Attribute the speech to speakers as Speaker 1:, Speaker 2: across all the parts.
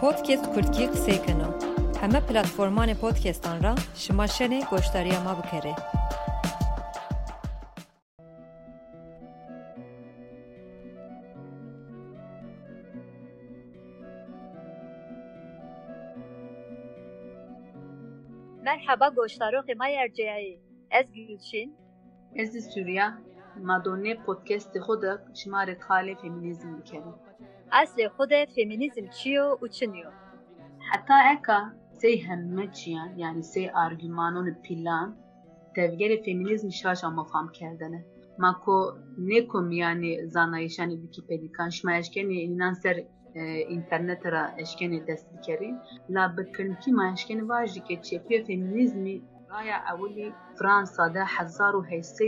Speaker 1: Podcast Kurtgî qisêkino. Heme platformanê podcastan ra şima şenê goşdariya bikare.
Speaker 2: Merhaba goşdarokê me yerceyayê. Ez Gülçin.
Speaker 3: Ez li Sûriya Madone podcastê xwe de şimarê kalê feminîzm dikeve.
Speaker 2: Eslê xwe de feminîzm çi yo û çi niyo?
Speaker 3: Heta eka sê hemme çiyan yani sê argümanonê pîlan tevgerê feminîzm şaş ama fam kerdine. Ma ku nekum yani zanayişanê Wikipedikan şima eşkenê inan ser e, internet ra eşkenê dest dikerîn la bi kirnkî ma eşkenê vaj dike çepiya feminîzmî raya ewilî Fransa'da hezar û heysê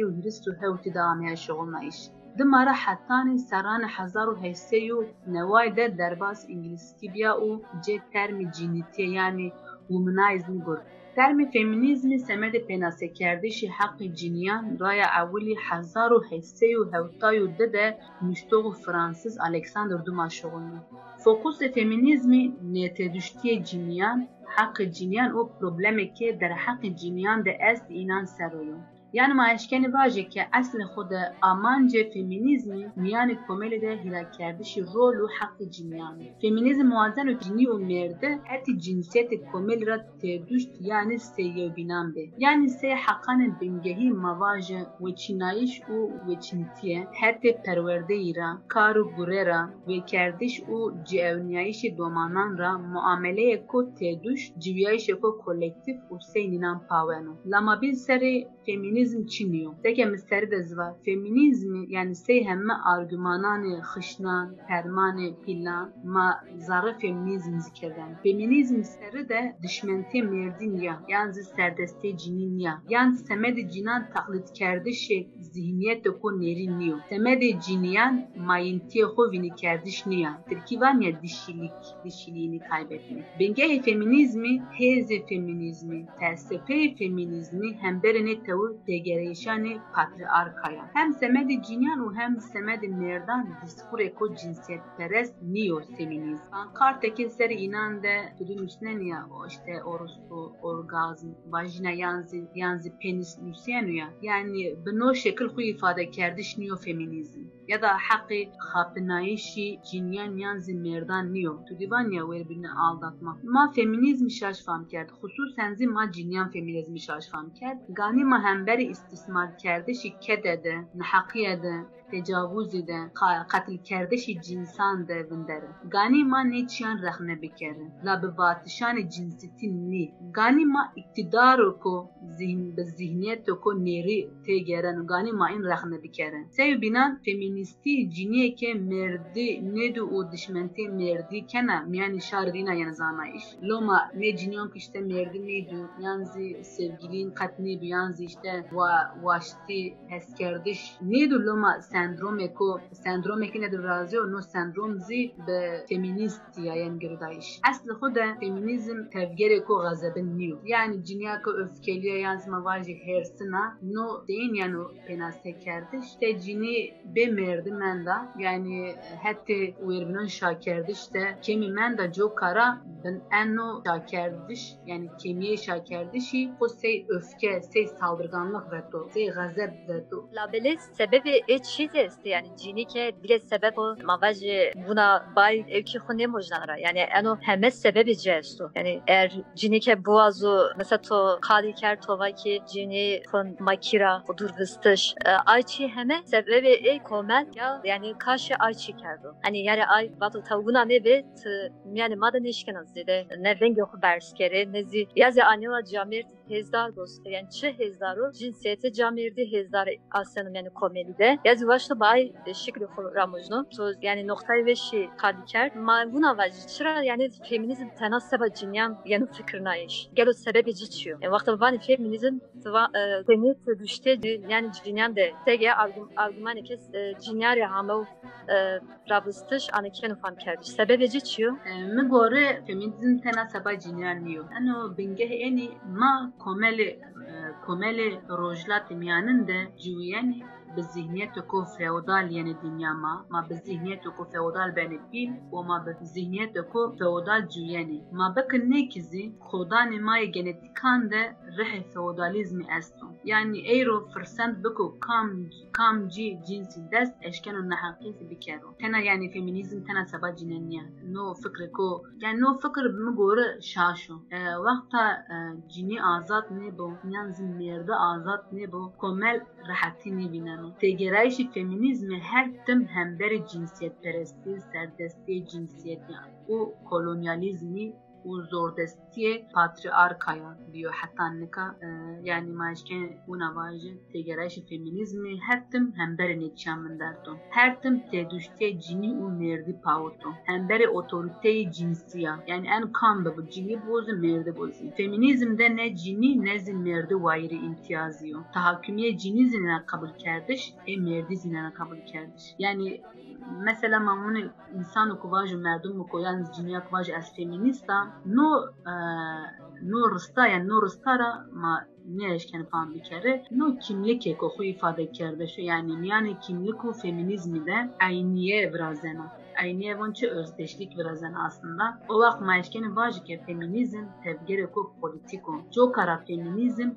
Speaker 3: û hirist û hewtî da amaya şoğul nayîş. Di mara hetanê seranê hezar û heysê û newayê de derbas îngilîskî biya û cê termî cînîtiye yani womanizmî gur. Termî feminîzmê semedê pênasekerdêşî heqê cîniyan raya ewilî hezar û heysê û hewtayî û di de nûştox û Fransîz Alexander Dumas şoğulne. Fokusê feminîzmê nêtêduştiyê cîniyan حق جینیان او پروبلمی که در حق جینیان ده است اینان سرویو yani maaşkeni vaje ki asli xuda amanca feminizmi miyani komeli de hila kerdişi rolü hakkı ciniyanı. Feminizm muazzan o cini o merde hati cinsiyeti komeli ra teduşt yani seyye binan be. Yani sey hakkani bengehi mavaje ve çinayiş u ve çintiye hati perverde ira, karu gurera ve kerdiş u cevniyayişi domanan ra muameleye ko teduş civiyayişi ko kolektif u seyninan paveno. Lama bil seri feminizm feminizm çiniyor. Teke misteri de zva. Feminizmi yani sey hemme argümanani xışnan, permani, pilan ma zarı feminizm zikreden. Feminizm seri de düşmente merdin ya. Yani serdeste cinin ya. Yani semedi cinan taklit kerdişi zihniyet de ko nerin niyo. Semedi ciniyan mayintiye ko vini kerdiş niya. Tirkivan ya dişilik, dişiliğini kaybetme. Bengehi feminizmi, heze feminizmi, felsefe feminizmi hem berene tavır تێگەرەیشانی پاتریارکایە هەم سەمەدی جینیان و هەم سەمەدی مێردان دیسکورێک و جنسیت پەرست نیۆ فێمینیز کارتێکی سەر ئینان de tudunuşneniya o işte orospu, orgazm, vajina yanzi, yanzi penis nüsyenuya. Yani bino şekil xu ifade kerdiş niyo feminizm. ya da hakkı hapınayişi cinyan yanzi merdan niyo. Tudivan ya verbini aldatma. Ma feminizm şaş fam kerd. Hususen zi ma cinyan feminizmi şaş fam kerd. Gani ma hemberi istismar kerdişi kedede, nahakiyede, tecavüzü de, katil kerdişi cinsan de vindere. Gani ma neçiyan rehne bikere. La bi batişan cinsitin ni. Gani ma iktidaru ko zihin, zihniyet ko neri te geren. Gani ma in rehne bikere. Sev binan feministi ciniye ke merdi nedu o dişmente merdi kena yani şardina yani zanayış. Loma ne cinyon işte merdi nedu yanzi sevgilin katni bir yanzi işte va vaşti heskerdiş nedu loma سندروم کو سندروم که ندر رازی و نو سندروم زی به فمینیست یا یعنی گردایش اصل خود فمینیزم تفگر کو غضب نیو یعنی جنیا کو öfkeliye yansıma vajı hersina no deyin yani penase kerdiş te cini be merdi menda yani hatta uyarının şakerdiş de kemi menda jo kara ben enno şakerdiş yani kemiye şakerdişi o sey öfke sey saldırganlık ve to sey gazep ve to
Speaker 2: La bele sebebi e wizy jest, yani džinike bile sebebu mavaji buna bay evki hune mojdanara. Yani eno heme sebebi cestu. Yani eğer džinike boğazu mesela to kadiker tova ki džini kon makira odur vıstış. E, ayçi heme sebebi e komen ya yani karşı ayçi kerdu. Hani yani ay batı tavguna ne ve yani maden işkenaz dedi. Ne ben yok berskere nezi yazı anila camir hezdar dostu. Yani çi hezdaru cinsiyete camirdi hezdar aslanım yani komedide. Yazı başta bay şekli ramuzno to yani noktayı ve şey kadiker ma buna vajı çıra yani feminizm tenasaba cinyan yani fikrine iş. Gelo sebebi ciçiyor. Yani vakti bani feminizm teni düşte yani cinyan de. Tege argümanı kes cinyar ya hamav rabıstış anıken ufam kerdiş. Sebebi ciçiyor.
Speaker 3: Mi gore feminizm tenasaba cinyan niyo. Ano bingeh eni ma komeli komeli rojlat miyanın de cüyeni به ذهنیت کو فئودال یعنی دنیا ما ما به ذهنیت کو فئودال بین پیل و ما به ذهنیت کو فئودال جوینی ما بکن نیکزی خودان ما genetikan de rih feodalizmi eston yani eyro fırsat biko kam kam ci cinsi dest eşkenu nahaqisi bikero tena yani feminizm tena saba cineniya no fikri ko yani no fikir mi gore şaşo vaqta cini azat ne bo yani merde azat ne bo komel پیگرایش فمینیزم هر تم همبر جنسیت پرستی سردستی جنسیت یعنی و کلونیالیزمی پاتریارکایا دیو حتی نکا yani maşken bu navajı tegerayşi feminizmi her tim hemberi netçan min derto. Her tim tedüşte cini u merdi pavoto. Hemberi otoriteyi cinsiya. Yani en kan bu cini bozu merdi bozu. Feminizmde ne cini ne zin merdi vayri imtiyaziyo. Tahakkümiye cini zinine kabul kerdiş, e merdi zinine kabul kerdiş. Yani mesela mamuni insan kuvaj merdum koyan cinia kuvaj as feminista no no rısta yani no rıstara ma ne eşken falan bir kere no kimlik eko ifade kerbe şu yani yani kimlik u feminizmi de ayniye vrazena aynı özdeşlik birazdan aslında. O vakt ki feminizm tevgere ko politiko. Çok kara feminizm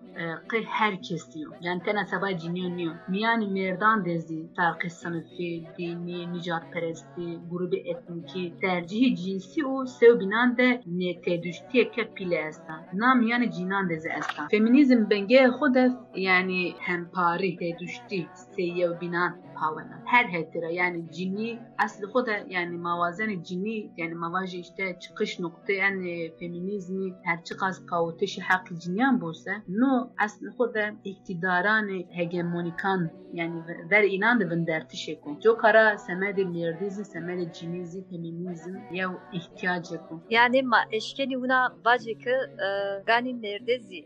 Speaker 3: ki herkes diyor. Yani tena sabah ciniyor niyor. Miyani merdan dezi farkı sınıfı, dini, nicat peresti, grubu etniki, tercihi cinsi o sev binan de ne tedüştiye ke pile esta. Nam yani cinan dezi esta. Feminizm benge hodef yani hempari tedüşti seyyev binan Her hetira yani cini aslı hoda yani mavazen cini yani mavajı işte çıkış nokta yani feminizmi her çıkas kavutuşu hakkı ciniyan bulsa no aslı hoda iktidaran hegemonikan yani ver inan da vendertişe ko. Jo kara semedi mirdizm semedi cinizi feminizm ya ihtiyacı ko.
Speaker 2: Yani ma eşkeni una vacıkı gani nerdezi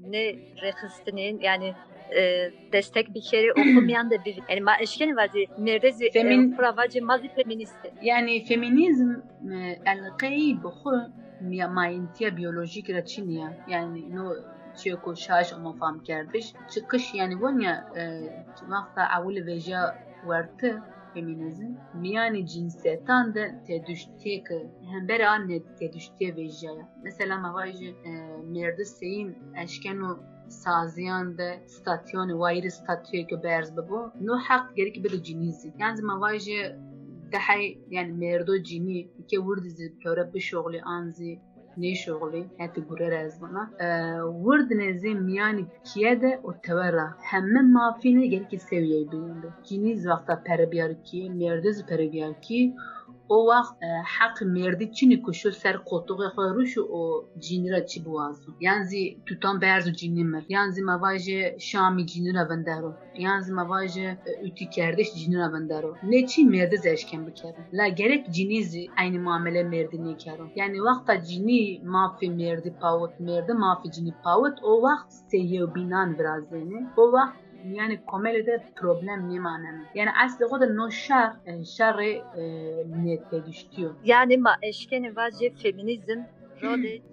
Speaker 2: ne rehistinin yani e, destek bir kere okumayan da bir yani ma eşkeni vazi neredezi
Speaker 3: Femin-
Speaker 2: pravacı mazi feministi.
Speaker 3: Yani feminizm القي بخور ماینتیا بیولوژیک را چینیه yani no چیه کو شاش اما فهم کردش çıkış yani ونیا وقتا اول ویجا ورته feminizm miyani cinsiyetten de tedüştiye ki hem beri anne tedüştiye vejaya. Mesela mavajı merdi seyin eşkenu saziyan de statyon vayri statüye ki berz babo no hak gerek bir de cinizi. Yani mavajı دحي يعني ميردو جيني كي ورد زي بيورا بشغلي انزي ني شغلي هاتي قرر ازبنا أه ورد نزي مياني كيادة وتورا هم ما فيني جالك سوية بيونده جينيز وقتا پربيار كي ميردز پربيار كي o vakt e, hak merdi çini kuşu ser koltuğu koyruş o cinira çi buazı. Yani tutan berzu cinnimer. Yani mavaje şami cinira vendero. Yani mavaje üti kerdeş cinira vendero. Ne çi merdi zeşken bikere. La gerek cinizi aynı muamele merdi ne kero. Yani vakta cini mafi merdi pavut merdi mafi cini pavut o vakt seyyev binan biraz yani. O komedide problem ne manada? Yani aslı o da no şer, şer niyete düştüyor.
Speaker 2: Yani ma eşkeni vazi feminizm role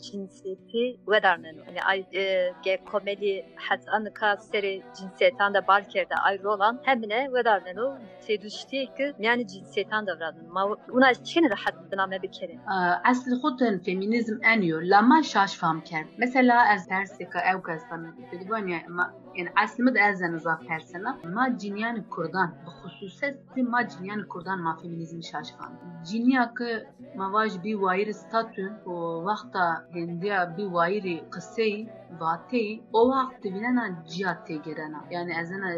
Speaker 2: cinsiyeti vedarnen. Yani ay e, ge komedi hasan ka seri cinsiyetan da balkerde ayrı olan hemine vedarnen o tedüşti ki yani cinsiyetan davranın. Ma una çin rahat diname bir kere.
Speaker 3: Aslı خودن feminizm eniyor. Lama şaş fam kerd. Mesela az persika ev kastan. Dedi ya yani aslında da ezen za persena. Ma cinyan Kurdan. Bxususet ma cinyan Kurdan ma feminizm şaş fam. Cinyakı mavaj bir vayir statü o vaxta hendiya bî wayîrê qeseyê vati o vakti binana cihate gerana. Yani ezena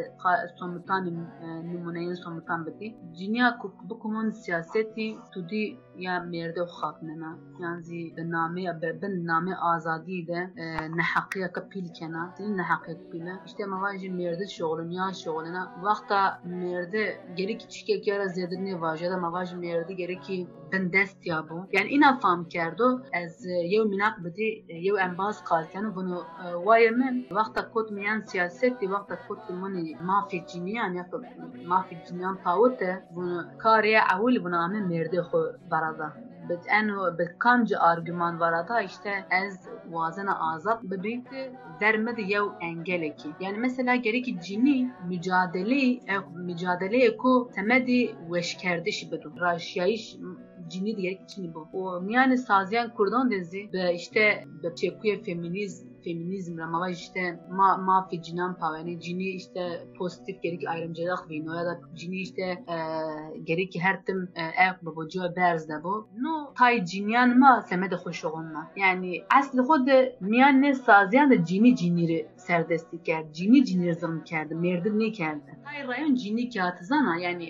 Speaker 3: somutan numuneyin somutan biti. Cinya bu kumun siyaseti tudi ya merde xapnena. Yani name ben name azadi de ne hakkıya kapil kena. Senin ne hakkıya kapile. İşte mavajı merde şoğlun ya şoğluna. Vakta merde geri küçük yara zedini vajada mavajı merde geri ki ben dest ya bu. Yani ina fam kerdo az yev minak bidi yev embaz kalken bunu وای من وقتا کت میان سیاستی وقتا کت منی مافی جنیان یا مافی جنیان تاوته بون کاری اول بنا همه مرده خو برادا bit eno bit kamcı argüman varada işte ez vazena azat bibit dermedi yev engeleki. Yani mesela gereki cini mücadele ev mücadele ko temedi veşkerdiş bidu. Raşyayiş cini diye içini bu. O yani saziyen kurdan dizi ve işte be çekuye feminizmle ve işte ma, mafi cinan paveni cini işte pozitif gerek ayrımcılık ve ya da cini işte e, gerek her tim e, ev bu cüve berz bu. No tay cinyan ma semede hoş ما یعنی asli خود میان نه سازیان ده جینی جینی رو سردستی کرد جینی جینی رو زم کرد مردم نکرد تای رایون جینی که آتزانا یعنی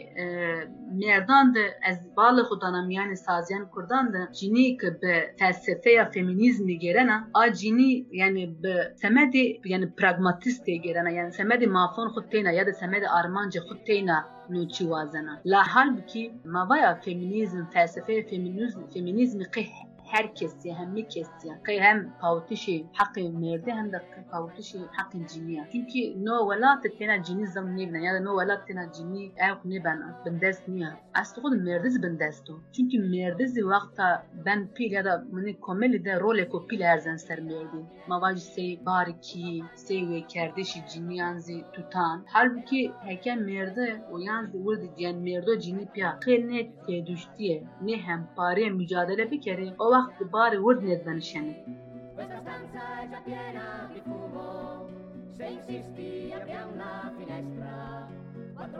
Speaker 3: مردان ده از بال خودانا میان سازیان کردان ده جینی که به فلسفه یا فمینیزم گیرنه آ جینی یعنی به سمد yani pragmatist gerana yani semedi mafon خود تینا ya da semedi armanca خود تینا نوچی وازنا لا halbuki mavaya feminizm felsefe feminizm feminizmi qih herkesi hem kesi kay hem pavtişi hakkı merdi hem de pavtişi hakkı ciniya. Çünkü no velat tena cini zam nebna ya da no velat tena cini ev ne ben bendes niye. Aslında merdiz bendesto. Çünkü merdiz vakta ben pil ya da mani komeli de role ko pil erzen ser merdi. Mavaji sey bariki sey ve kardeşi cini yanzi tutan. Halbuki heken merdi o yanzi vurdi diyen merdo cini pya. Kıyne te düştüye ne hem pare mücadele bir kere o وقت ورد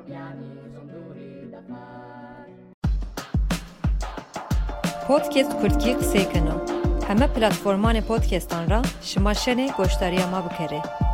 Speaker 4: piani sono duri da fare.
Speaker 1: پودکست کردکی قسەی کەنەوە هەمە پلتفۆرمانی پۆدکێستان را شما شەنێ گۆشتاریە ما بکەرێ